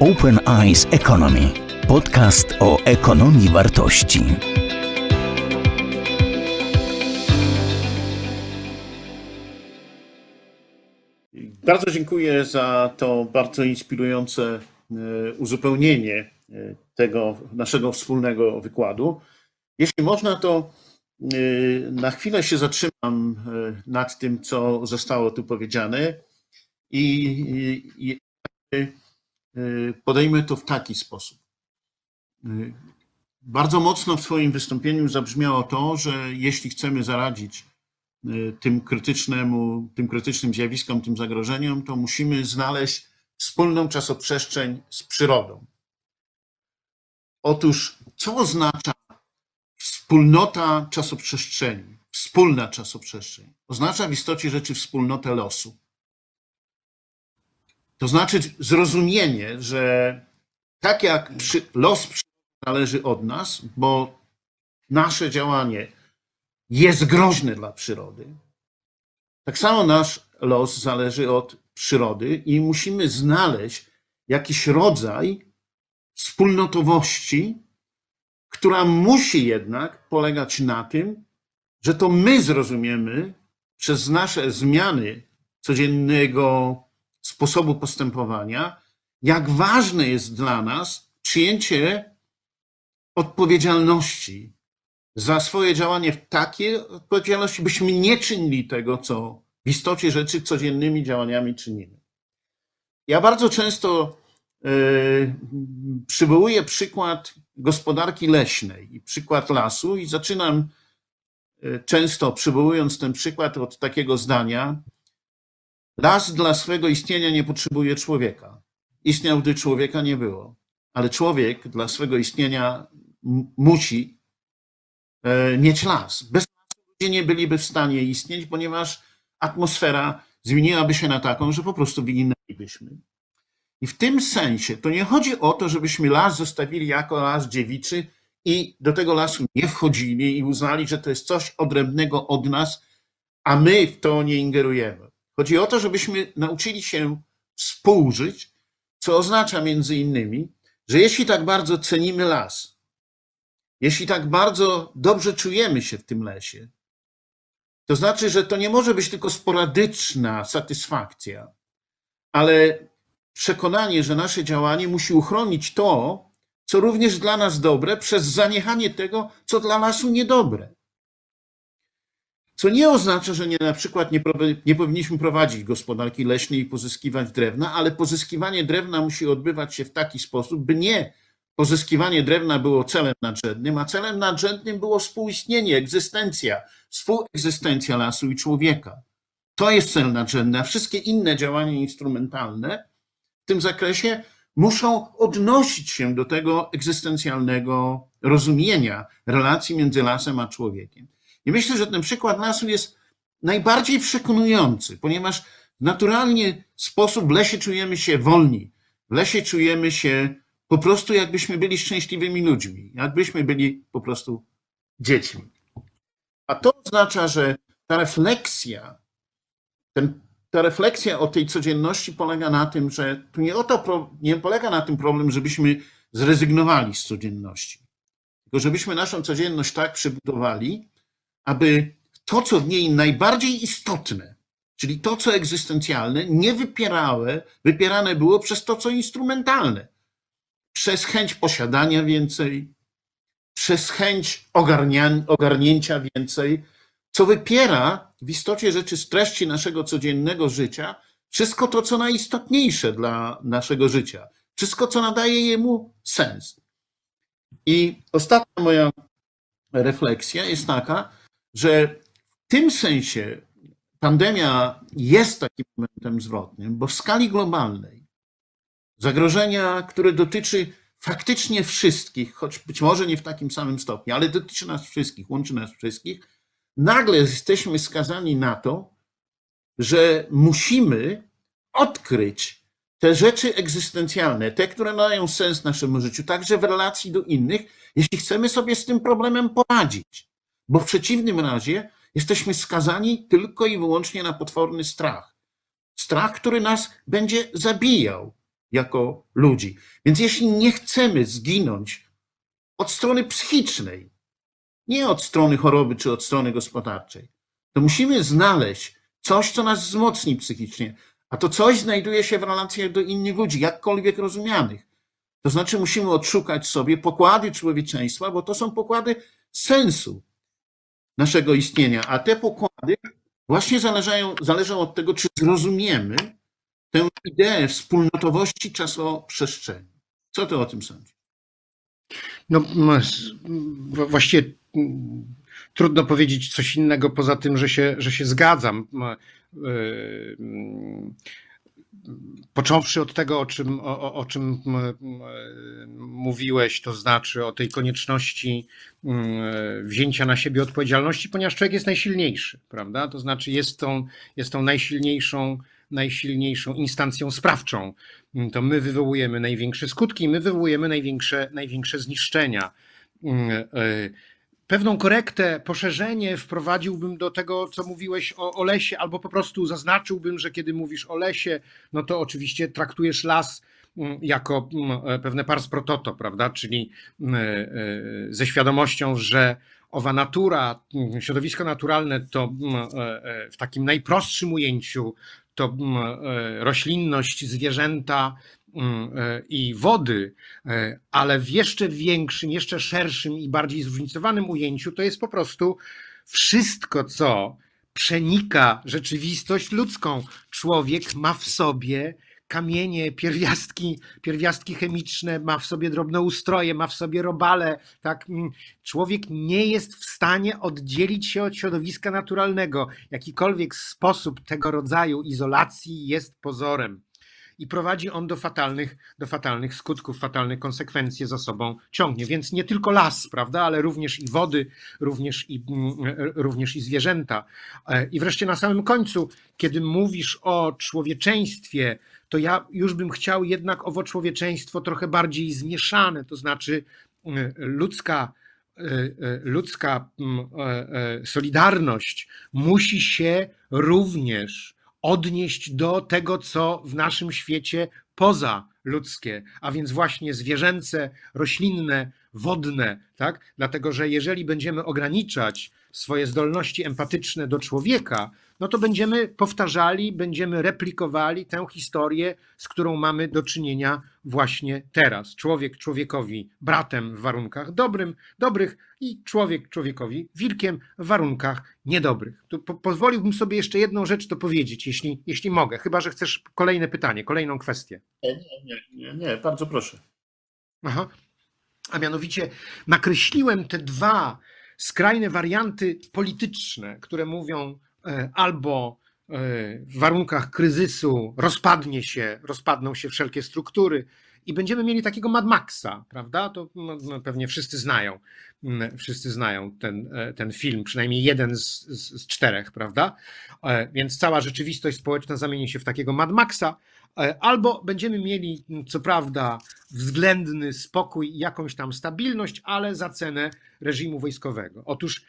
Open Eyes Economy. Podcast o ekonomii wartości. Bardzo dziękuję za to bardzo inspirujące e, uzupełnienie e, tego naszego wspólnego wykładu. Jeśli można, to e, na chwilę się zatrzymam nad tym, co zostało tu powiedziane i podejmę to w taki sposób. Bardzo mocno w swoim wystąpieniu zabrzmiało to, że jeśli chcemy zaradzić tym krytycznemu, tym krytycznym zjawiskom, tym zagrożeniom, to musimy znaleźć wspólną czasoprzestrzeń z przyrodą. Otóż, co oznacza wspólnota czasoprzestrzeni, wspólna czasoprzestrzeń? Oznacza w istocie rzeczy wspólnotę losu. To znaczy zrozumienie, że tak jak przy, los zależy od nas, bo nasze działanie jest groźne dla przyrody, tak samo nasz los zależy od przyrody i musimy znaleźć jakiś rodzaj wspólnotowości, która musi jednak polegać na tym, że to my zrozumiemy przez nasze zmiany codziennego sposobu postępowania, jak ważne jest dla nas przyjęcie odpowiedzialności za swoje działanie w takiej odpowiedzialności, byśmy nie czynili tego, co w istocie rzeczy codziennymi działaniami czynimy. Ja bardzo często yy, przywołuję przykład gospodarki leśnej i przykład lasu i zaczynam yy, często przywołując ten przykład od takiego zdania, Las dla swego istnienia nie potrzebuje człowieka. Istniał, gdy człowieka nie było. Ale człowiek dla swego istnienia musi e, mieć las. Bez lasu ludzie nie byliby w stanie istnieć, ponieważ atmosfera zmieniłaby się na taką, że po prostu wyginęlibyśmy. I w tym sensie to nie chodzi o to, żebyśmy las zostawili jako las dziewiczy i do tego lasu nie wchodzili i uznali, że to jest coś odrębnego od nas, a my w to nie ingerujemy. Chodzi o to, żebyśmy nauczyli się współżyć, co oznacza między innymi, że jeśli tak bardzo cenimy las, jeśli tak bardzo dobrze czujemy się w tym lesie, to znaczy, że to nie może być tylko sporadyczna satysfakcja, ale przekonanie, że nasze działanie musi uchronić to, co również dla nas dobre, przez zaniechanie tego, co dla lasu niedobre. Co nie oznacza, że nie, na przykład nie, nie powinniśmy prowadzić gospodarki leśnej i pozyskiwać drewna, ale pozyskiwanie drewna musi odbywać się w taki sposób, by nie pozyskiwanie drewna było celem nadrzędnym, a celem nadrzędnym było współistnienie, egzystencja, współegzystencja lasu i człowieka. To jest cel nadrzędny, a wszystkie inne działania instrumentalne w tym zakresie muszą odnosić się do tego egzystencjalnego rozumienia relacji między lasem a człowiekiem. I myślę, że ten przykład lasu jest najbardziej przekonujący, ponieważ naturalnie sposób w lesie czujemy się wolni. W lesie czujemy się po prostu jakbyśmy byli szczęśliwymi ludźmi, jakbyśmy byli po prostu dziećmi. A to oznacza, że ta refleksja, ten, ta refleksja o tej codzienności polega na tym, że tu nie, o to, nie polega na tym problem, żebyśmy zrezygnowali z codzienności, tylko żebyśmy naszą codzienność tak przybudowali, aby to, co w niej najbardziej istotne, czyli to, co egzystencjalne, nie wypierały, wypierane było przez to, co instrumentalne. Przez chęć posiadania więcej, przez chęć ogarnięcia więcej, co wypiera w istocie rzeczy z treści naszego codziennego życia wszystko to, co najistotniejsze dla naszego życia, wszystko, co nadaje jemu sens. I ostatnia moja refleksja jest taka, że w tym sensie pandemia jest takim momentem zwrotnym, bo w skali globalnej zagrożenia, które dotyczy faktycznie wszystkich, choć być może nie w takim samym stopniu, ale dotyczy nas wszystkich, łączy nas wszystkich, nagle jesteśmy skazani na to, że musimy odkryć te rzeczy egzystencjalne, te, które mają sens naszemu życiu, także w relacji do innych, jeśli chcemy sobie z tym problemem poradzić. Bo w przeciwnym razie jesteśmy skazani tylko i wyłącznie na potworny strach. Strach, który nas będzie zabijał, jako ludzi. Więc jeśli nie chcemy zginąć od strony psychicznej, nie od strony choroby czy od strony gospodarczej, to musimy znaleźć coś, co nas wzmocni psychicznie. A to coś znajduje się w relacjach do innych ludzi, jakkolwiek rozumianych. To znaczy, musimy odszukać sobie pokłady człowieczeństwa, bo to są pokłady sensu naszego istnienia. A te pokłady właśnie zależają, zależą od tego, czy zrozumiemy tę ideę wspólnotowości czasoprzestrzeni. Co ty o tym sądzisz? No, właściwie trudno powiedzieć coś innego poza tym, że się, że się zgadzam. Począwszy od tego, o czym, o, o czym mówiłeś, to znaczy o tej konieczności wzięcia na siebie odpowiedzialności, ponieważ człowiek jest najsilniejszy, prawda? To znaczy jest tą, jest tą najsilniejszą, najsilniejszą instancją sprawczą. To my wywołujemy największe skutki, my wywołujemy największe, największe zniszczenia. Pewną korektę, poszerzenie wprowadziłbym do tego, co mówiłeś o, o lesie, albo po prostu zaznaczyłbym, że kiedy mówisz o lesie, no to oczywiście traktujesz las mm, jako mm, e, pewne pars pro toto, prawda? Czyli mm, e, e, ze świadomością, że owa natura, środowisko naturalne to w takim najprostszym ujęciu to roślinność, zwierzęta, i wody, e, ale w jeszcze większym, jeszcze szerszym i bardziej zróżnicowanym ujęciu to jest po prostu wszystko, co przenika rzeczywistość ludzką. Człowiek ma w sobie kamienie, pierwiastki, pierwiastki chemiczne, ma w sobie drobnoustroje, ma w sobie robale. Tak? Mm, człowiek nie jest w stanie oddzielić się od środowiska naturalnego. Jakikolwiek sposób tego rodzaju izolacji jest pozorem i prowadzi on do fatalnych, do fatalnych skutków, fatalnych konsekwencji za sobą ciągnie. Więc nie tylko las, prawda, ale również i wody, również i, mm, również i zwierzęta. E, I wreszcie na samym końcu, kiedy mówisz o człowieczeństwie, to ja już bym chciał jednak owo człowieczeństwo trochę bardziej zmieszane, to znaczy mm, ludzka e, e, ludzka mm, solidarność musi się również odnieść do tego, co w naszym świecie poza ludzkie, a więc właśnie zwierzęce, roślinne, wodne, tak? Dlatego, że jeżeli będziemy ograniczać swoje zdolności empatyczne do człowieka, no to będziemy powtarzali, będziemy replikowali tę historię, z którą mamy do czynienia właśnie teraz. Człowiek człowiekowi bratem w warunkach dobrym, dobrych i człowiek człowiekowi wilkiem w warunkach niedobrych. Tu po, pozwoliłbym sobie jeszcze jedną rzecz to powiedzieć, jeśli, jeśli mogę, chyba że chcesz kolejne pytanie, kolejną kwestię. Nie, nie, nie, nie bardzo proszę. Aha. A mianowicie nakreśliłem te dwa skrajne warianty polityczne, które mówią albo e, w warunkach kryzysu rozpadnie się, rozpadną się wszelkie struktury i będziemy mieli takiego Mad Maxa, prawda? To no, no, pewnie wszyscy znają, mm, wszyscy znają ten, e, ten film, przynajmniej jeden z, z, z czterech, prawda? Więc cała rzeczywistość społeczna zamieni się w takiego Mad Maxa, albo będziemy mieli, co prawda, względny spokój i jakąś tam stabilność, ale za cenę reżimu wojskowego. Otóż e,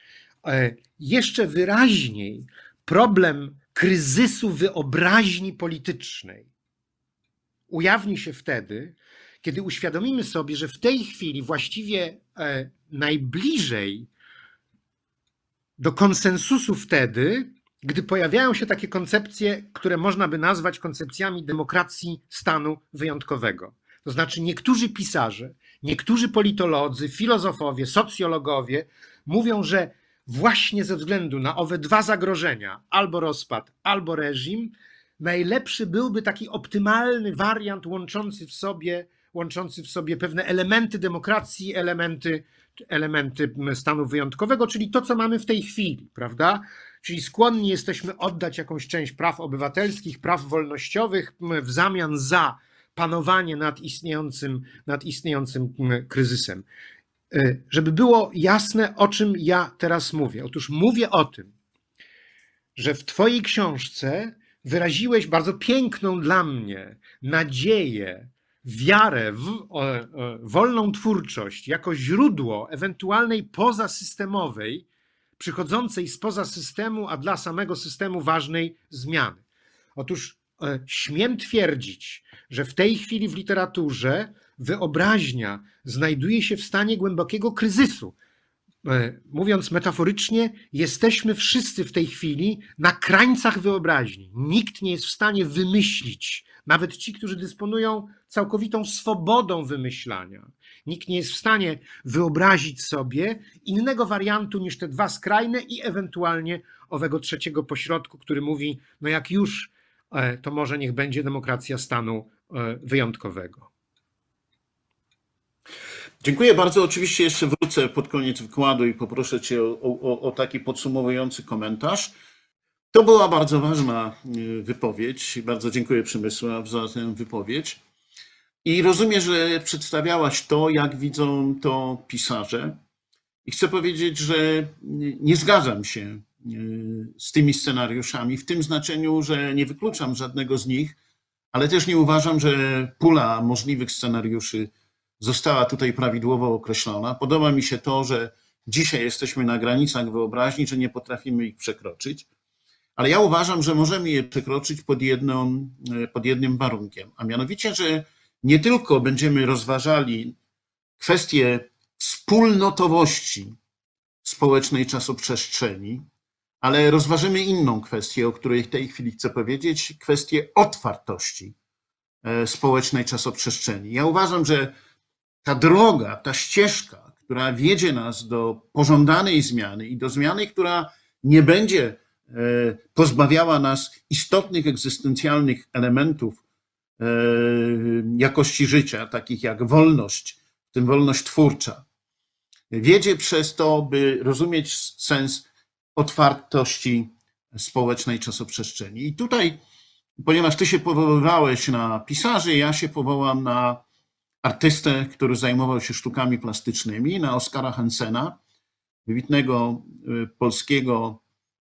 jeszcze wyraźniej problem kryzysu wyobraźni politycznej ujawni się wtedy, kiedy uświadomimy sobie, że w tej chwili właściwie e, najbliżej do konsensusu wtedy, gdy pojawiają się takie koncepcje, które można by nazwać koncepcjami demokracji stanu wyjątkowego. To znaczy, niektórzy pisarze, niektórzy politolodzy, filozofowie, socjologowie mówią, że właśnie ze względu na owe dwa zagrożenia, albo rozpad, albo reżim, najlepszy byłby taki optymalny wariant łączący w sobie, łączący w sobie pewne elementy demokracji, elementy, elementy stanu wyjątkowego, czyli to, co mamy w tej chwili, prawda? Czyli skłonni jesteśmy oddać jakąś część praw obywatelskich, praw wolnościowych w zamian za panowanie nad istniejącym, nad istniejącym kryzysem. E, żeby było jasne, o czym ja teraz mówię. Otóż mówię o tym, że w Twojej książce wyraziłeś bardzo piękną dla mnie nadzieję, wiarę w wolną twórczość jako źródło ewentualnej pozasystemowej, przychodzącej spoza systemu, a dla samego systemu ważnej zmiany. Otóż e, śmiem twierdzić, że w tej chwili w literaturze wyobraźnia znajduje się w stanie głębokiego kryzysu. E, Mówiąc metaforycznie, jesteśmy wszyscy w tej chwili na krańcach wyobraźni. Nikt nie jest w stanie wymyślić, nawet ci, którzy dysponują całkowitą swobodą wymyślania. Nikt nie jest w stanie wyobrazić sobie innego wariantu niż te dwa skrajne i ewentualnie owego trzeciego pośrodku, który mówi: No, jak już, e, to może niech będzie demokracja stanu e, wyjątkowego. Dziękuję bardzo. Oczywiście jeszcze wrócę pod koniec wykładu i poproszę Cię o, o, o taki podsumowujący komentarz. To była bardzo ważna y, wypowiedź. Bardzo dziękuję Przemysław za tę wypowiedź. I rozumiem, że przedstawiałaś to, jak widzą to pisarze. I chcę powiedzieć, że nie zgadzam się y, z tymi scenariuszami, w tym znaczeniu, że nie wykluczam żadnego z nich, ale też nie uważam, że pula możliwych scenariuszy została tutaj prawidłowo określona. Podoba mi się to, że dzisiaj jesteśmy na granicach wyobraźni, że nie potrafimy ich przekroczyć, ale ja uważam, że możemy je przekroczyć pod, jedną, pod jednym warunkiem, a mianowicie, że nie tylko będziemy rozważali kwestie wspólnotowości społecznej czasoprzestrzeni, ale rozważymy inną kwestię, o której w tej chwili chcę powiedzieć, kwestię otwartości e, społecznej czasoprzestrzeni. Ja uważam, że ta droga, ta ścieżka, która wiedzie nas do pożądanej zmiany i do zmiany, która nie będzie e, pozbawiała nas istotnych egzystencjalnych elementów e, jakości życia, takich jak wolność, w tym wolność twórcza, wiedzie przez to, by rozumieć sens otwartości społecznej czasoprzestrzeni. I tutaj, ponieważ ty się powoływałeś na pisarzy, ja się powołam na artystę, który zajmował się sztukami plastycznymi, na Oskara Hansena, wybitnego y, polskiego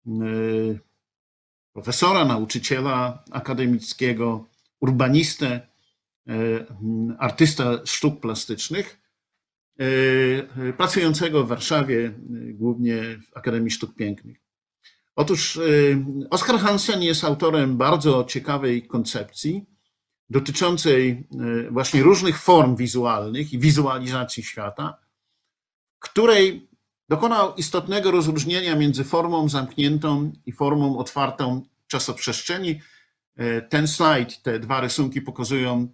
y, profesora, nauczyciela akademickiego, urbanistę, y, artysta sztuk plastycznych, pracującego w Warszawie, głównie w Akademii Sztuk Pięknych. Otóż Oskar Hansen jest autorem bardzo ciekawej koncepcji, dotyczącej e, właśnie różnych form wizualnych i wizualizacji świata, której dokonał istotnego rozróżnienia między formą zamkniętą i formą otwartą czasoprzestrzeni. E, ten slajd, te dwa rysunki pokazują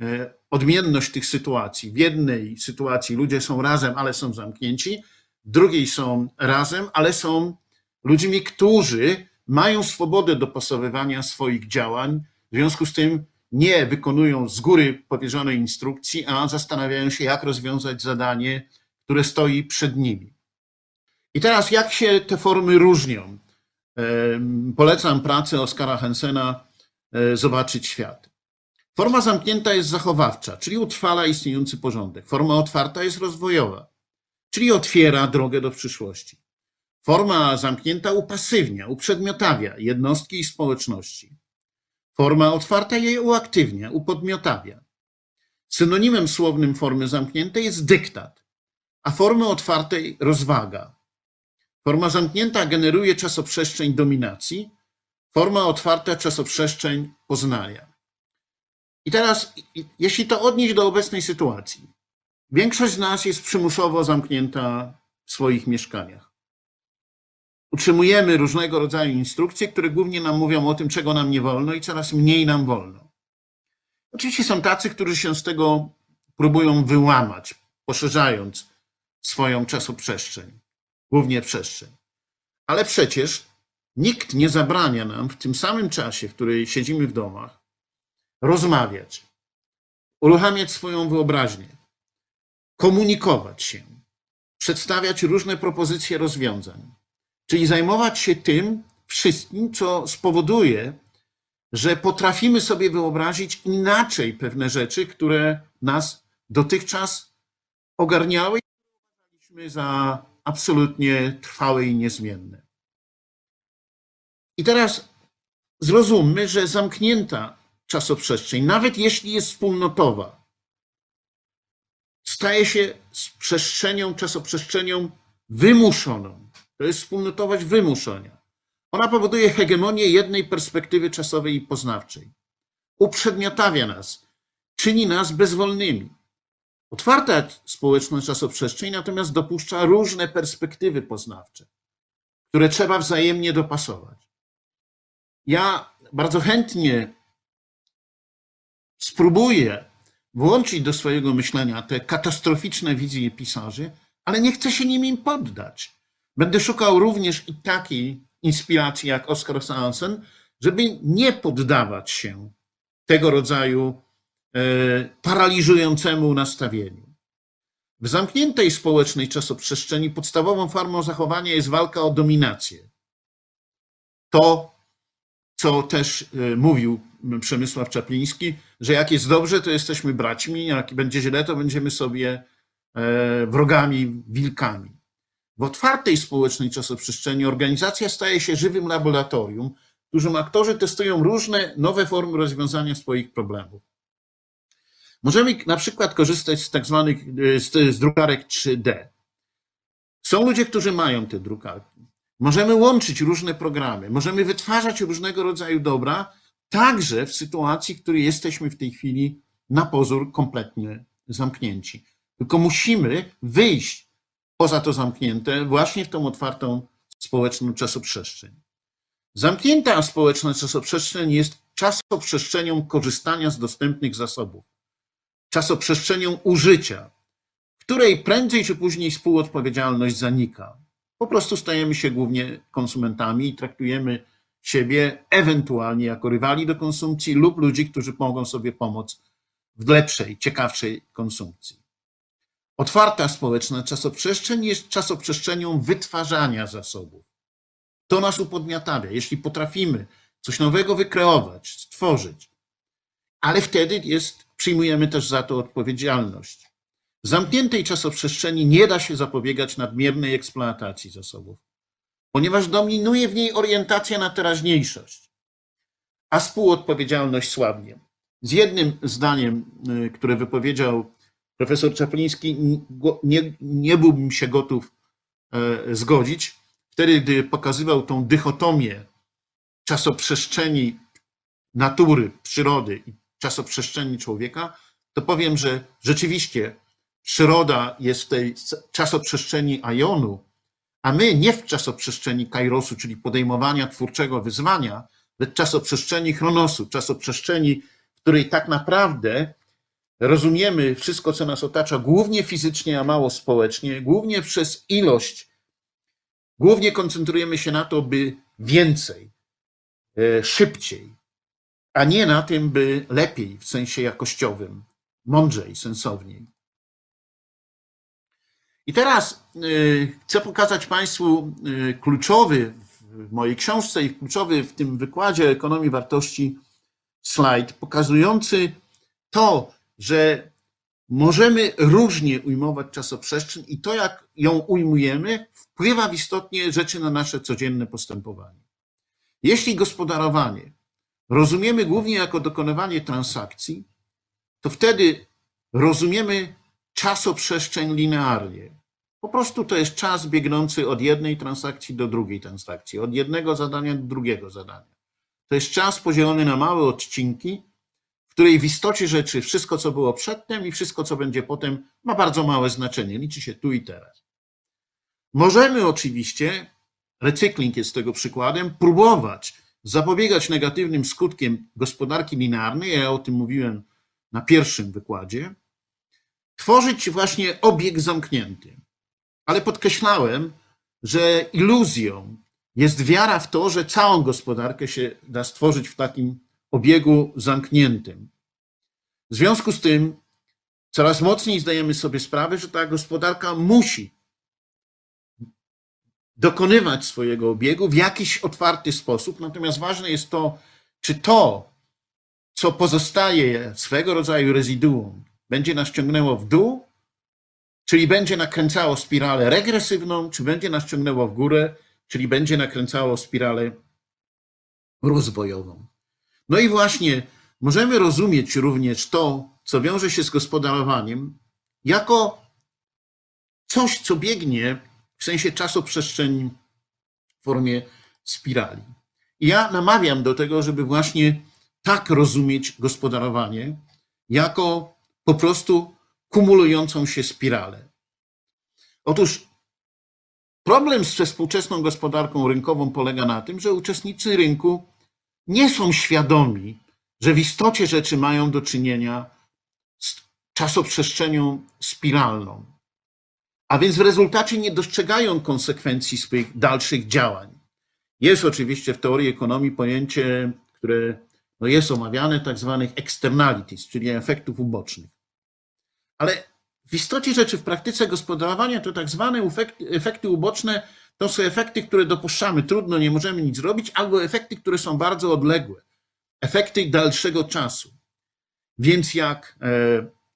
e, odmienność tych sytuacji. W jednej sytuacji ludzie są razem, ale są zamknięci, w drugiej są razem, ale są ludźmi, którzy mają swobodę dopasowywania swoich działań, w związku z tym nie wykonują z góry powierzonej instrukcji, a zastanawiają się, jak rozwiązać zadanie, które stoi przed nimi. I teraz, jak się te formy różnią? Polecam pracę Oskara Hensena e, Zobaczyć świat. Forma zamknięta jest zachowawcza, czyli utrwala istniejący porządek. Forma otwarta jest rozwojowa, czyli otwiera drogę do przyszłości. Forma zamknięta upasywnia, uprzedmiotawia jednostki i społeczności. Forma otwarta je uaktywnia, upodmiotawia. Synonimem słownym formy zamkniętej jest dyktat, a formy otwartej rozwaga. Forma zamknięta generuje czasoprzestrzeń dominacji, forma otwarta czasoprzestrzeń poznania. I teraz, jeśli to odnieść do obecnej sytuacji, większość z nas jest przymusowo zamknięta w swoich mieszkaniach. Utrzymujemy różnego rodzaju instrukcje, które głównie nam mówią o tym, czego nam nie wolno i coraz mniej nam wolno. Oczywiście są tacy, którzy się z tego próbują wyłamać, poszerzając swoją czasoprzestrzeń, głównie przestrzeń. Ale przecież nikt nie zabrania nam w tym samym czasie, w którym siedzimy w domach, rozmawiać, uruchamiać swoją wyobraźnię, komunikować się, przedstawiać różne propozycje rozwiązań Czyli zajmować się tym wszystkim, co spowoduje, że potrafimy sobie wyobrazić inaczej pewne rzeczy, które nas dotychczas ogarniały i uważaliśmy za absolutnie trwałe i niezmienne. I teraz zrozummy, że zamknięta czasoprzestrzeń, nawet jeśli jest wspólnotowa, staje się przestrzenią, czasoprzestrzenią wymuszoną to jest wspólnotowość wymuszenia. Ona powoduje hegemonię jednej perspektywy czasowej i poznawczej. Uprzedmiotawia nas, czyni nas bezwolnymi. Otwarta społeczność czasoprzestrzeń natomiast dopuszcza różne perspektywy poznawcze, które trzeba wzajemnie dopasować. Ja bardzo chętnie spróbuję włączyć do swojego myślenia te katastroficzne wizje pisarzy, ale nie chcę się nim poddać. Będę szukał również i takiej inspiracji jak Oskar Sansen, żeby nie poddawać się tego rodzaju e, paraliżującemu nastawieniu. W zamkniętej społecznej czasoprzestrzeni podstawową formą zachowania jest walka o dominację. To, co też e, mówił Przemysław Czapliński, że jak jest dobrze, to jesteśmy braćmi, jak będzie źle, to będziemy sobie e, wrogami, wilkami. W otwartej społecznej czasoprzestrzeni organizacja staje się żywym laboratorium, w którym aktorzy testują różne nowe formy rozwiązania swoich problemów. Możemy na przykład korzystać z tak zwanych z, z drukarek 3D. Są ludzie, którzy mają te drukarki. Możemy łączyć różne programy, możemy wytwarzać różnego rodzaju dobra, także w sytuacji, w której jesteśmy w tej chwili na pozór kompletnie zamknięci. Tylko musimy wyjść poza to zamknięte właśnie w tą otwartą społeczną czasoprzestrzeń. Zamknięta społeczna czasoprzestrzeń jest czasoprzestrzenią korzystania z dostępnych zasobów, czasoprzestrzenią użycia, w której prędzej czy później współodpowiedzialność zanika. Po prostu stajemy się głównie konsumentami i traktujemy siebie ewentualnie jako rywali do konsumpcji lub ludzi, którzy mogą sobie pomóc w lepszej, ciekawszej konsumpcji. Otwarta społeczna czasoprzestrzeń jest czasoprzestrzenią wytwarzania zasobów. To nas upodmiatawia. Jeśli potrafimy coś nowego wykreować, stworzyć, ale wtedy jest, przyjmujemy też za to odpowiedzialność. W zamkniętej czasoprzestrzeni nie da się zapobiegać nadmiernej eksploatacji zasobów ponieważ dominuje w niej orientacja na teraźniejszość, a współodpowiedzialność słabnie. Z jednym zdaniem, y, które wypowiedział profesor Czapliński, nie, nie byłbym się gotów e, zgodzić. Wtedy, gdy pokazywał tą dychotomię czasoprzestrzeni natury, przyrody i czasoprzestrzeni człowieka, to powiem, że rzeczywiście przyroda jest w tej czasoprzestrzeni Ionu, a my nie w czasoprzestrzeni kairosu, czyli podejmowania twórczego wyzwania, lecz czasoprzestrzeni chronosu, czasoprzestrzeni, w której tak naprawdę rozumiemy wszystko, co nas otacza, głównie fizycznie, a mało społecznie, głównie przez ilość, głównie koncentrujemy się na to, by więcej, e, szybciej, a nie na tym, by lepiej w sensie jakościowym, mądrzej, sensowniej. I teraz y, chcę pokazać Państwu y, kluczowy w mojej książce i kluczowy w tym wykładzie ekonomii wartości slajd, pokazujący to, że możemy różnie ujmować czasoprzestrzeń i to, jak ją ujmujemy, wpływa w istotnie rzeczy na nasze codzienne postępowanie. Jeśli gospodarowanie rozumiemy głównie jako dokonywanie transakcji, to wtedy rozumiemy czasoprzestrzeń linearnie. Po prostu to jest czas biegnący od jednej transakcji do drugiej transakcji, od jednego zadania do drugiego zadania. To jest czas podzielony na małe odcinki, której w istocie rzeczy wszystko, co było przedtem i wszystko, co będzie potem, ma bardzo małe znaczenie. Liczy się tu i teraz. Możemy oczywiście, recykling jest tego przykładem, próbować zapobiegać negatywnym skutkiem gospodarki linearnej. Ja o tym mówiłem na pierwszym wykładzie tworzyć właśnie obieg zamknięty. Ale podkreślałem, że iluzją jest wiara w to, że całą gospodarkę się da stworzyć w takim obiegu zamkniętym. W związku z tym coraz mocniej zdajemy sobie sprawę, że ta gospodarka musi dokonywać swojego obiegu w jakiś otwarty sposób. Natomiast ważne jest to, czy to, co pozostaje swego rodzaju rezyduum, będzie nas ciągnęło w dół, czyli będzie nakręcało spiralę regresywną, czy będzie nas ciągnęło w górę, czyli będzie nakręcało spiralę rozwojową. No i właśnie możemy rozumieć również to, co wiąże się z gospodarowaniem, jako coś, co biegnie w sensie czasoprzestrzeni w formie spirali. I ja namawiam do tego, żeby właśnie tak rozumieć gospodarowanie, jako po prostu kumulującą się spiralę. Otóż problem ze współczesną gospodarką rynkową polega na tym, że uczestnicy rynku nie są świadomi, że w istocie rzeczy mają do czynienia z czasoprzestrzenią spiralną, a więc w rezultacie nie dostrzegają konsekwencji swoich dalszych działań. Jest oczywiście w teorii ekonomii pojęcie, które no jest omawiane, tak zwanych externalities, czyli efektów ubocznych. Ale w istocie rzeczy w praktyce gospodarowania to tak zwane efekty, efekty uboczne to są efekty, które dopuszczamy, trudno, nie możemy nic zrobić, albo efekty, które są bardzo odległe, efekty dalszego czasu. Więc jak e,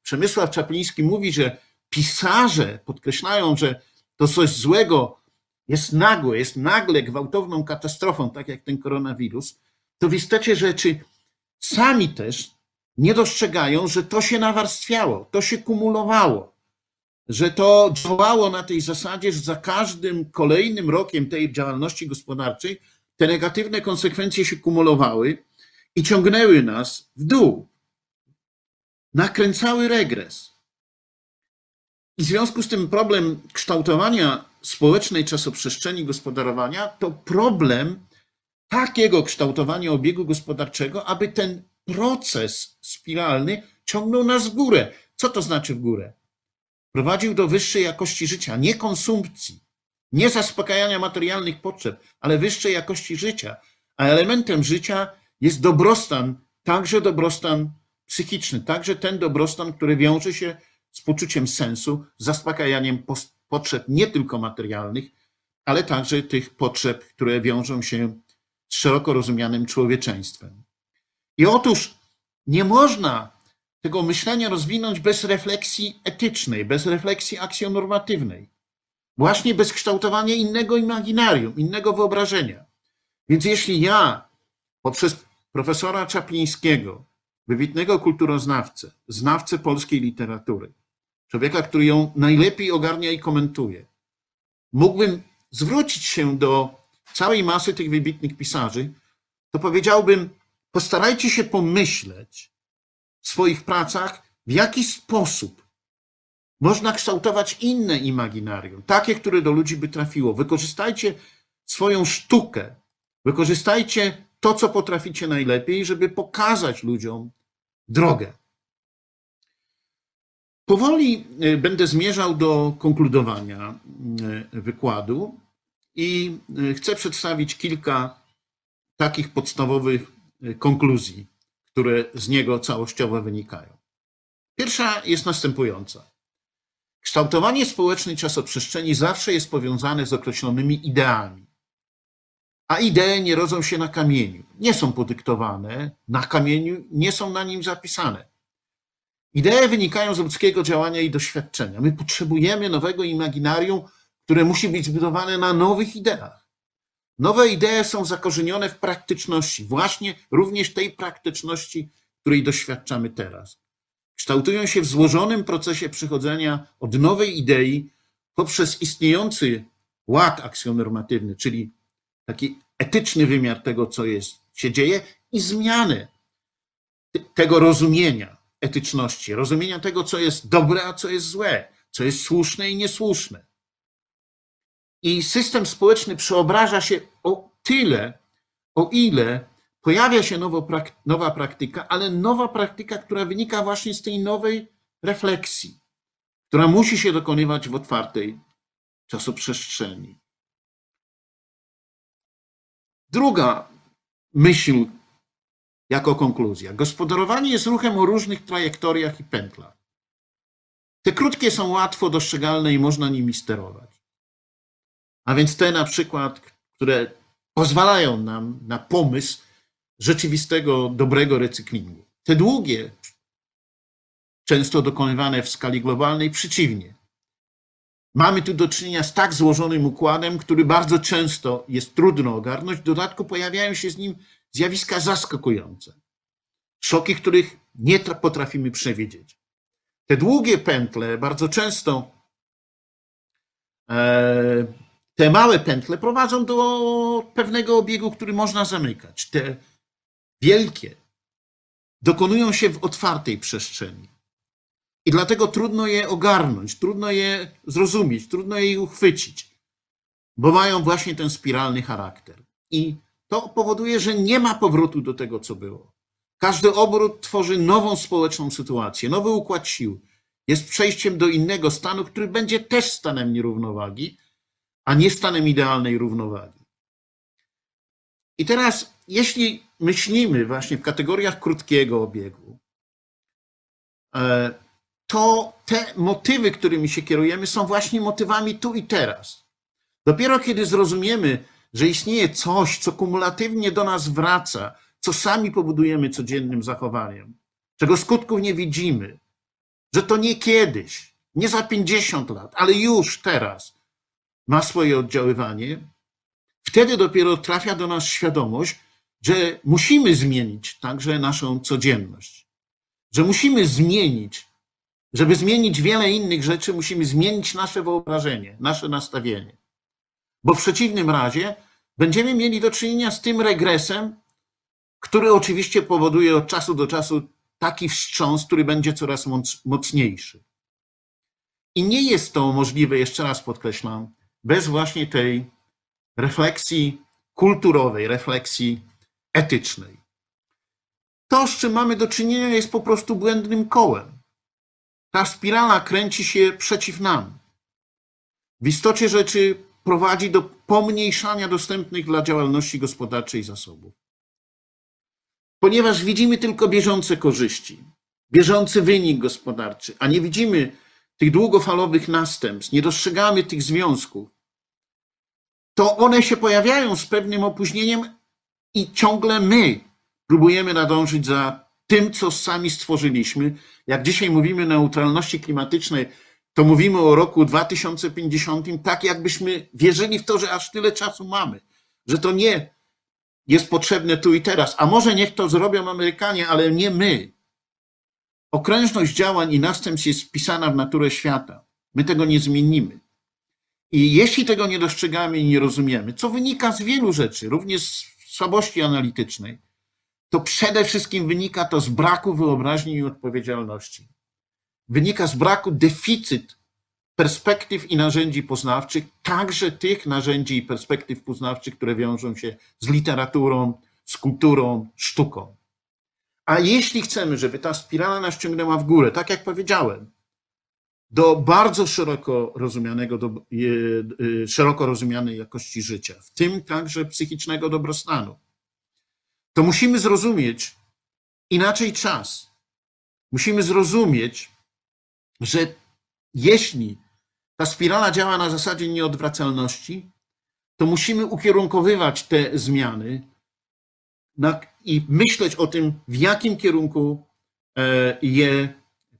Przemysław Czapliński mówi, że pisarze podkreślają, że to coś złego jest nagłe, jest nagle gwałtowną katastrofą, tak jak ten koronawirus, to w istocie rzeczy sami też nie dostrzegają, że to się nawarstwiało, to się kumulowało, że to działało na tej zasadzie, że za każdym kolejnym rokiem tej działalności gospodarczej te negatywne konsekwencje się kumulowały i ciągnęły nas w dół, nakręcały regres. I w związku z tym problem kształtowania społecznej czasoprzestrzeni gospodarowania to problem takiego kształtowania obiegu gospodarczego, aby ten proces spiralny ciągnął nas w górę. Co to znaczy w górę? Prowadził do wyższej jakości życia, nie konsumpcji, nie zaspokajania materialnych potrzeb, ale wyższej jakości życia. A elementem życia jest dobrostan, także dobrostan psychiczny, także ten dobrostan, który wiąże się z poczuciem sensu, zaspokajaniem potrzeb nie tylko materialnych, ale także tych potrzeb, które wiążą się z szeroko rozumianym człowieczeństwem. I otóż nie można tego myślenia rozwinąć bez refleksji etycznej, bez refleksji aksjonormatywnej, właśnie bez kształtowania innego imaginarium, innego wyobrażenia. Więc jeśli ja poprzez profesora Czaplińskiego, wybitnego kulturoznawcę, znawcę polskiej literatury, człowieka, który ją najlepiej ogarnia i komentuje, mógłbym zwrócić się do całej masy tych wybitnych pisarzy, to powiedziałbym, postarajcie się pomyśleć w swoich pracach, w jaki sposób można kształtować inne imaginarium, takie, które do ludzi by trafiło. Wykorzystajcie swoją sztukę, wykorzystajcie to, co potraficie najlepiej, żeby pokazać ludziom drogę. Powoli e, będę zmierzał do konkludowania e, wykładu i e, chcę przedstawić kilka takich podstawowych konkluzji, które z niego całościowo wynikają. Pierwsza jest następująca. Kształtowanie społecznej czasoprzestrzeni zawsze jest powiązane z określonymi ideami. A idee nie rodzą się na kamieniu, nie są podyktowane na kamieniu, nie są na nim zapisane Idee wynikają z ludzkiego działania i doświadczenia. My potrzebujemy nowego imaginarium, które musi być zbudowane na nowych ideach. Nowe idee są zakorzenione w praktyczności, właśnie również tej praktyczności, której doświadczamy teraz. Kształtują się w złożonym procesie przychodzenia od nowej idei poprzez istniejący ład aksjonormatywny, czyli taki etyczny wymiar tego, co jest, się dzieje, i zmianę tego rozumienia etyczności, rozumienia tego, co jest dobre, a co jest złe, co jest słuszne i niesłuszne. I system społeczny przeobraża się o tyle, o ile pojawia się nowa praktyka, ale nowa praktyka, która wynika właśnie z tej nowej refleksji, która musi się dokonywać w otwartej czasoprzestrzeni. Druga myśl, jako konkluzja. Gospodarowanie jest ruchem o różnych trajektoriach i pętlach. Te krótkie są łatwo dostrzegalne i można nimi sterować. A więc te na przykład, które pozwalają nam na pomysł rzeczywistego, dobrego recyklingu. Te długie, często dokonywane w skali globalnej, przeciwnie. Mamy tu do czynienia z tak złożonym układem, który bardzo często jest trudno ogarnąć. W dodatku pojawiają się z nim zjawiska zaskakujące. Szoki, których nie potrafimy przewidzieć. Te długie pętle bardzo często e, te małe pętle prowadzą do pewnego obiegu, który można zamykać. Te wielkie dokonują się w otwartej przestrzeni. I dlatego trudno je ogarnąć, trudno je zrozumieć, trudno je uchwycić, bo mają właśnie ten spiralny charakter. I to powoduje, że nie ma powrotu do tego, co było. Każdy obrót tworzy nową społeczną sytuację, nowy układ sił. Jest przejściem do innego stanu, który będzie też stanem nierównowagi, a nie stanem idealnej równowagi. I teraz, jeśli myślimy właśnie w kategoriach krótkiego obiegu, e, to te motywy, którymi się kierujemy, są właśnie motywami tu i teraz. Dopiero kiedy zrozumiemy, że istnieje coś, co kumulatywnie do nas wraca, co sami powodujemy codziennym zachowaniem, czego skutków nie widzimy, że to nie kiedyś, nie za 50 lat, ale już teraz ma swoje oddziaływanie, wtedy dopiero trafia do nas świadomość, że musimy zmienić także naszą codzienność, że musimy zmienić, żeby zmienić wiele innych rzeczy, musimy zmienić nasze wyobrażenie, nasze nastawienie. Bo w przeciwnym razie będziemy mieli do czynienia z tym regresem, który oczywiście powoduje od czasu do czasu taki wstrząs, który będzie coraz mocniejszy. I nie jest to możliwe, jeszcze raz podkreślam, bez właśnie tej refleksji kulturowej, refleksji etycznej. To, z czym mamy do czynienia, jest po prostu błędnym kołem. Ta spirala kręci się przeciw nam. W istocie rzeczy prowadzi do pomniejszania dostępnych dla działalności gospodarczej zasobów. Ponieważ widzimy tylko bieżące korzyści, bieżący wynik gospodarczy, a nie widzimy tych długofalowych następstw, nie dostrzegamy tych związków, to one się pojawiają z pewnym opóźnieniem i ciągle my próbujemy nadążyć za tym, co sami stworzyliśmy. Jak dzisiaj mówimy o neutralności klimatycznej, to mówimy o roku 2050, tak jakbyśmy wierzyli w to, że aż tyle czasu mamy, że to nie jest potrzebne tu i teraz. A może niech to zrobią Amerykanie, ale nie my. Okrężność działań i następstw jest wpisana w naturę świata. My tego nie zmienimy. I jeśli tego nie dostrzegamy i nie rozumiemy, co wynika z wielu rzeczy, również z słabości analitycznej, to przede wszystkim wynika to z braku wyobraźni i odpowiedzialności. Wynika z braku deficyt perspektyw i narzędzi poznawczych, także tych narzędzi i perspektyw poznawczych, które wiążą się z literaturą, z kulturą, sztuką. A jeśli chcemy, żeby ta spirala nas ciągnęła w górę, tak jak powiedziałem, do bardzo szeroko rozumianego, do, e, szeroko rozumianej jakości życia, w tym także psychicznego dobrostanu, to musimy zrozumieć inaczej czas. Musimy zrozumieć, że jeśli ta spirala działa na zasadzie nieodwracalności, to musimy ukierunkowywać te zmiany i myśleć o tym, w jakim kierunku e, je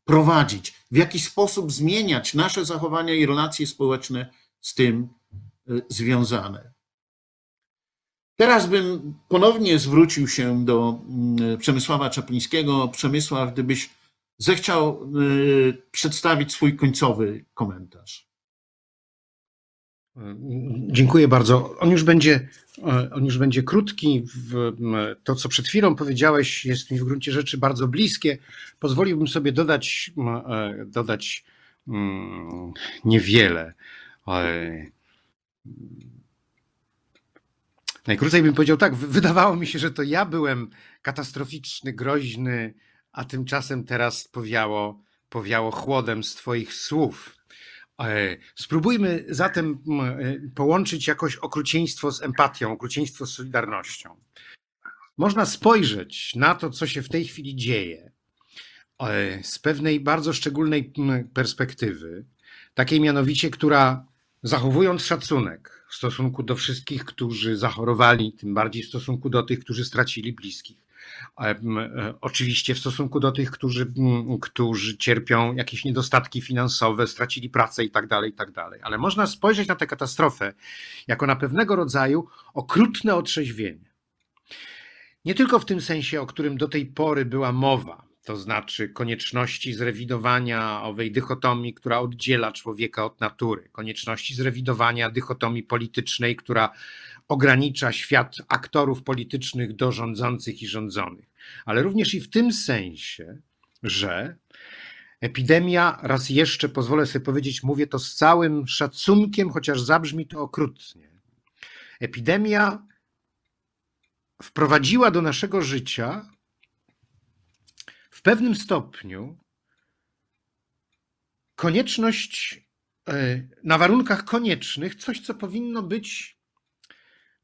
prowadzić, w jaki sposób zmieniać nasze zachowania i relacje społeczne z tym e, związane. Teraz bym ponownie zwrócił się do mm, Przemysława Czaplińskiego. Przemysław, gdybyś zechciał e, przedstawić swój końcowy komentarz. Dziękuję bardzo. On już będzie, on już będzie krótki. To, co przed chwilą powiedziałeś, jest mi w gruncie rzeczy bardzo bliskie. Pozwoliłbym sobie dodać, e, dodać mm, niewiele. E, najkrócej bym powiedział tak, wydawało mi się, że to ja byłem katastroficzny, groźny, a tymczasem teraz powiało, powiało chłodem z Twoich słów. E, spróbujmy zatem e, połączyć jakoś okrucieństwo z empatią, okrucieństwo z solidarnością. Można spojrzeć na to, co się w tej chwili dzieje, e, z pewnej bardzo szczególnej perspektywy, takiej mianowicie, która zachowując szacunek w stosunku do wszystkich, którzy zachorowali, tym bardziej w stosunku do tych, którzy stracili bliskich, oczywiście w stosunku do tych, którzy, którzy cierpią jakieś niedostatki finansowe, stracili pracę i tak dalej, i tak dalej. Ale można spojrzeć na tę katastrofę jako na pewnego rodzaju okrutne otrzeźwienie. Nie tylko w tym sensie, o którym do tej pory była mowa, to znaczy konieczności zrewidowania owej dychotomii, która oddziela człowieka od natury, konieczności zrewidowania dychotomii politycznej, która ogranicza świat aktorów politycznych do rządzących i rządzonych, ale również i w tym sensie, że epidemia, raz jeszcze pozwolę sobie powiedzieć, mówię to z całym szacunkiem, chociaż zabrzmi to okrutnie. Epidemia wprowadziła do naszego życia w pewnym stopniu konieczność e, na warunkach koniecznych, coś, co powinno być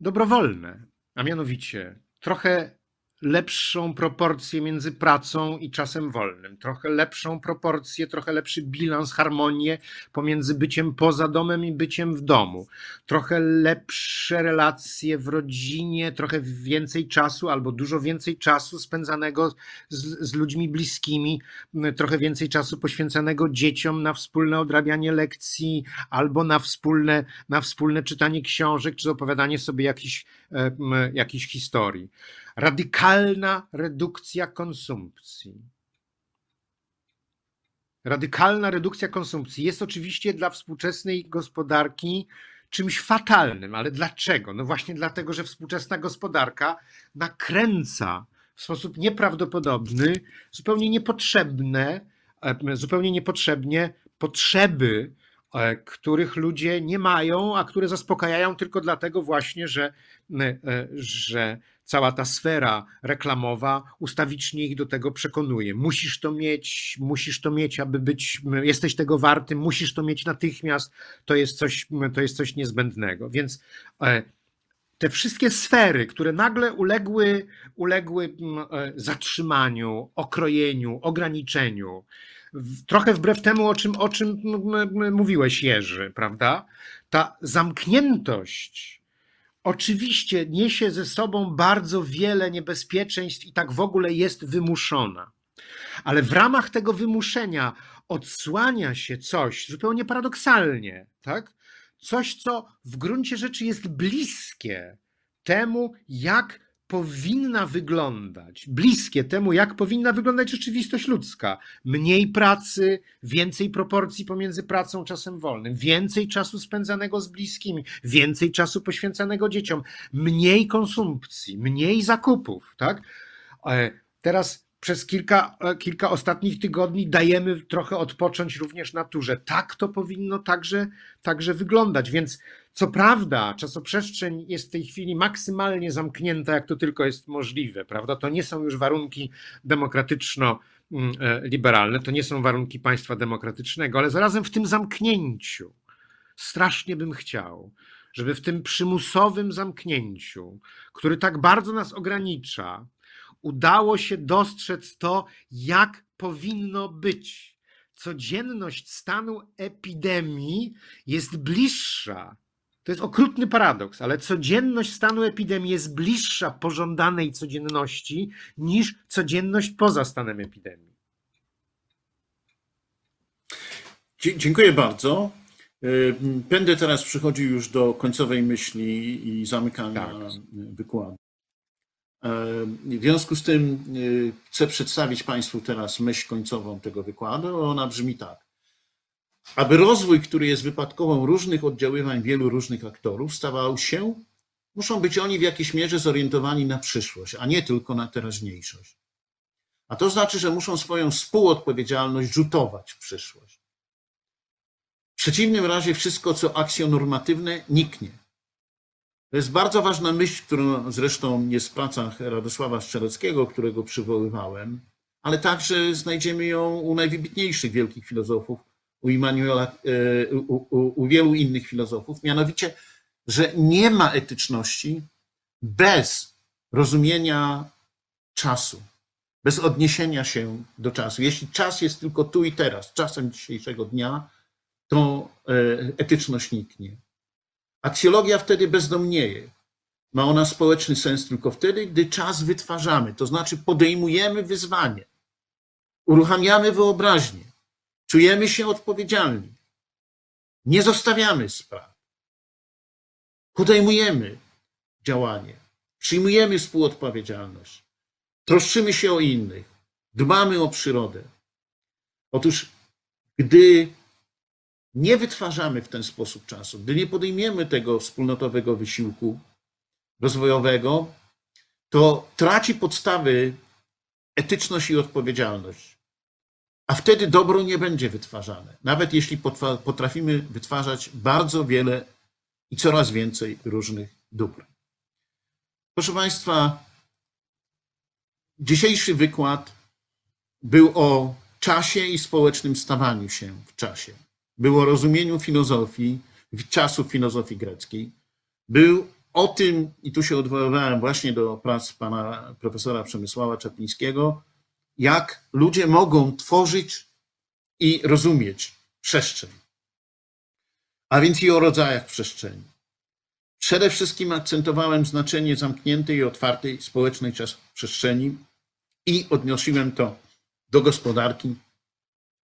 dobrowolne, a mianowicie trochę lepszą proporcję między pracą i czasem wolnym, trochę lepszą proporcję, trochę lepszy bilans, harmonię pomiędzy byciem poza domem i byciem w domu, trochę lepsze relacje w rodzinie, trochę więcej czasu albo dużo więcej czasu spędzanego z, z ludźmi bliskimi, trochę więcej czasu poświęcanego dzieciom na wspólne odrabianie lekcji albo na wspólne, na wspólne czytanie książek czy opowiadanie sobie jakichś, jakichś historii radykalna redukcja konsumpcji. Radykalna redukcja konsumpcji jest oczywiście dla współczesnej gospodarki czymś fatalnym, ale dlaczego? No właśnie dlatego, że współczesna gospodarka nakręca w sposób nieprawdopodobny, zupełnie niepotrzebne, e, zupełnie niepotrzebnie potrzeby, e, których ludzie nie mają, a które zaspokajają tylko dlatego właśnie, że, e, że cała ta sfera reklamowa ustawicznie ich do tego przekonuje. Musisz to mieć, musisz to mieć, aby być, jesteś tego warty, musisz to mieć natychmiast, to jest coś, to jest coś niezbędnego. Więc e, te wszystkie sfery, które nagle uległy, uległy e, zatrzymaniu, okrojeniu, ograniczeniu, trochę wbrew temu, o czym, o czym mówiłeś, Jerzy, prawda? Ta zamkniętość oczywiście niesie ze sobą bardzo wiele niebezpieczeństw i tak w ogóle jest wymuszona. Ale w ramach tego wymuszenia odsłania się coś zupełnie paradoksalnie, tak? Coś, co w gruncie rzeczy jest bliskie temu, jak powinna wyglądać, bliskie temu, jak powinna wyglądać rzeczywistość ludzka. Mniej pracy, więcej proporcji pomiędzy pracą czasem wolnym, więcej czasu spędzanego z bliskimi, więcej czasu poświęcanego dzieciom, mniej konsumpcji, mniej zakupów, tak? E, teraz przez kilka, e, kilka ostatnich tygodni dajemy trochę odpocząć również naturze. Tak to powinno także, także wyglądać. Więc co prawda, czasoprzestrzeń jest w tej chwili maksymalnie zamknięta, jak to tylko jest możliwe, prawda? To nie są już warunki demokratyczno-liberalne, to nie są warunki państwa demokratycznego, ale zarazem w tym zamknięciu strasznie bym chciał, żeby w tym przymusowym zamknięciu, który tak bardzo nas ogranicza, udało się dostrzec to, jak powinno być. Codzienność stanu epidemii jest bliższa. To jest okrutny paradoks, ale codzienność stanu epidemii jest bliższa pożądanej codzienności niż codzienność poza stanem epidemii. Dziękuję bardzo. Y, będę teraz przychodził już do końcowej myśli i zamykania tak. wykładu. W związku z tym y, chcę przedstawić Państwu teraz myśl końcową tego wykładu. Ona brzmi tak. Aby rozwój, który jest wypadkową różnych oddziaływań wielu różnych aktorów, stawał się, muszą być oni w jakiejś mierze zorientowani na przyszłość, a nie tylko na teraźniejszość. A to znaczy, że muszą swoją współodpowiedzialność rzutować w przyszłość. W przeciwnym razie wszystko, co akcjonormatywne, niknie. To jest bardzo ważna myśl, którą zresztą jest w pracach Radosława Strzeleckiego, którego przywoływałem, ale także znajdziemy ją u najwybitniejszych wielkich filozofów, u, Immanuela, e, u, u, u wielu innych filozofów, mianowicie, że nie ma etyczności bez rozumienia czasu, bez odniesienia się do czasu. Jeśli czas jest tylko tu i teraz, czasem dzisiejszego dnia, to e, etyczność niknie. Aksjologia wtedy bezdomnieje. Ma ona społeczny sens tylko wtedy, gdy czas wytwarzamy, to znaczy podejmujemy wyzwanie, uruchamiamy wyobraźnię, czujemy się odpowiedzialni, nie zostawiamy spraw, podejmujemy działanie, przyjmujemy współodpowiedzialność, troszczymy się o innych, dbamy o przyrodę. Otóż, gdy nie wytwarzamy w ten sposób czasu, gdy nie podejmiemy tego wspólnotowego wysiłku rozwojowego, to traci podstawy etyczność i odpowiedzialność. A wtedy dobro nie będzie wytwarzane, nawet jeśli potrafimy wytwarzać bardzo wiele i coraz więcej różnych dóbr. Proszę Państwa, dzisiejszy wykład był o czasie i społecznym stawaniu się w czasie. Był o rozumieniu filozofii, czasów filozofii greckiej. Był o tym, i tu się odwoływałem właśnie do prac pana profesora Przemysława Czaplińskiego, jak ludzie mogą tworzyć i rozumieć przestrzeń. A więc i o rodzajach przestrzeni. Przede wszystkim akcentowałem znaczenie zamkniętej i otwartej społecznej przestrzeni i odnosiłem to do gospodarki,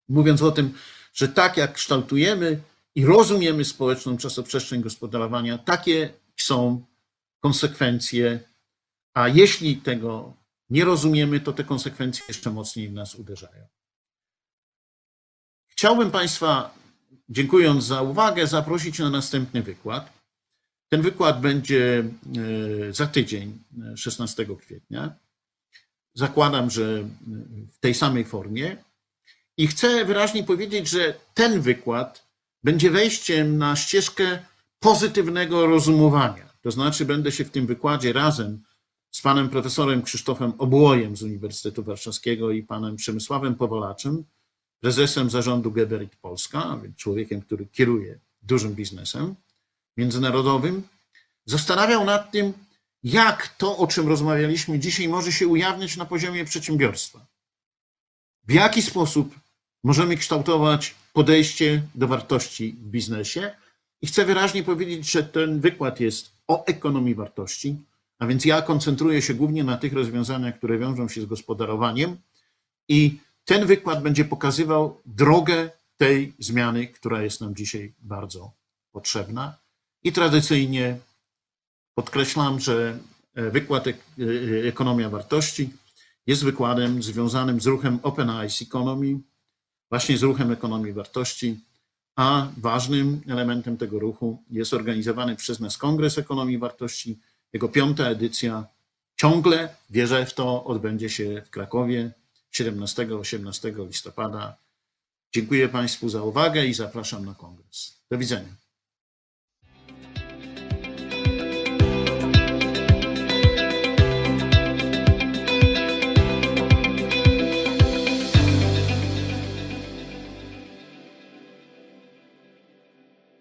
mówiąc o tym, że tak jak kształtujemy i rozumiemy społeczną czasoprzestrzeń gospodarowania, takie są konsekwencje, a jeśli tego nie rozumiemy, to te konsekwencje jeszcze mocniej w nas uderzają. Chciałbym Państwa, dziękując za uwagę, zaprosić na następny wykład. Ten wykład będzie e, za tydzień, 16 kwietnia. Zakładam, że w tej samej formie. I chcę wyraźnie powiedzieć, że ten wykład będzie wejściem na ścieżkę pozytywnego rozumowania. To znaczy, będę się w tym wykładzie razem z panem profesorem Krzysztofem Obłojem z Uniwersytetu Warszawskiego i panem Przemysławem Powolaczem, prezesem zarządu Geberit Polska, więc człowiekiem, który kieruje dużym biznesem międzynarodowym, zastanawiał nad tym, jak to, o czym rozmawialiśmy dzisiaj, może się ujawniać na poziomie przedsiębiorstwa. W jaki sposób możemy kształtować podejście do wartości w biznesie. I chcę wyraźnie powiedzieć, że ten wykład jest o ekonomii wartości, a więc ja koncentruję się głównie na tych rozwiązaniach, które wiążą się z gospodarowaniem, i ten wykład będzie pokazywał drogę tej zmiany, która jest nam dzisiaj bardzo potrzebna. I tradycyjnie podkreślam, że wykład Ekonomia Wartości jest wykładem związanym z ruchem Open Eyes Economy, właśnie z ruchem ekonomii wartości, a ważnym elementem tego ruchu jest organizowany przez nas Kongres Ekonomii Wartości. Jego piąta edycja ciągle, wierzę w to, odbędzie się w Krakowie 17-18 listopada. Dziękuję Państwu za uwagę i zapraszam na kongres. Do widzenia.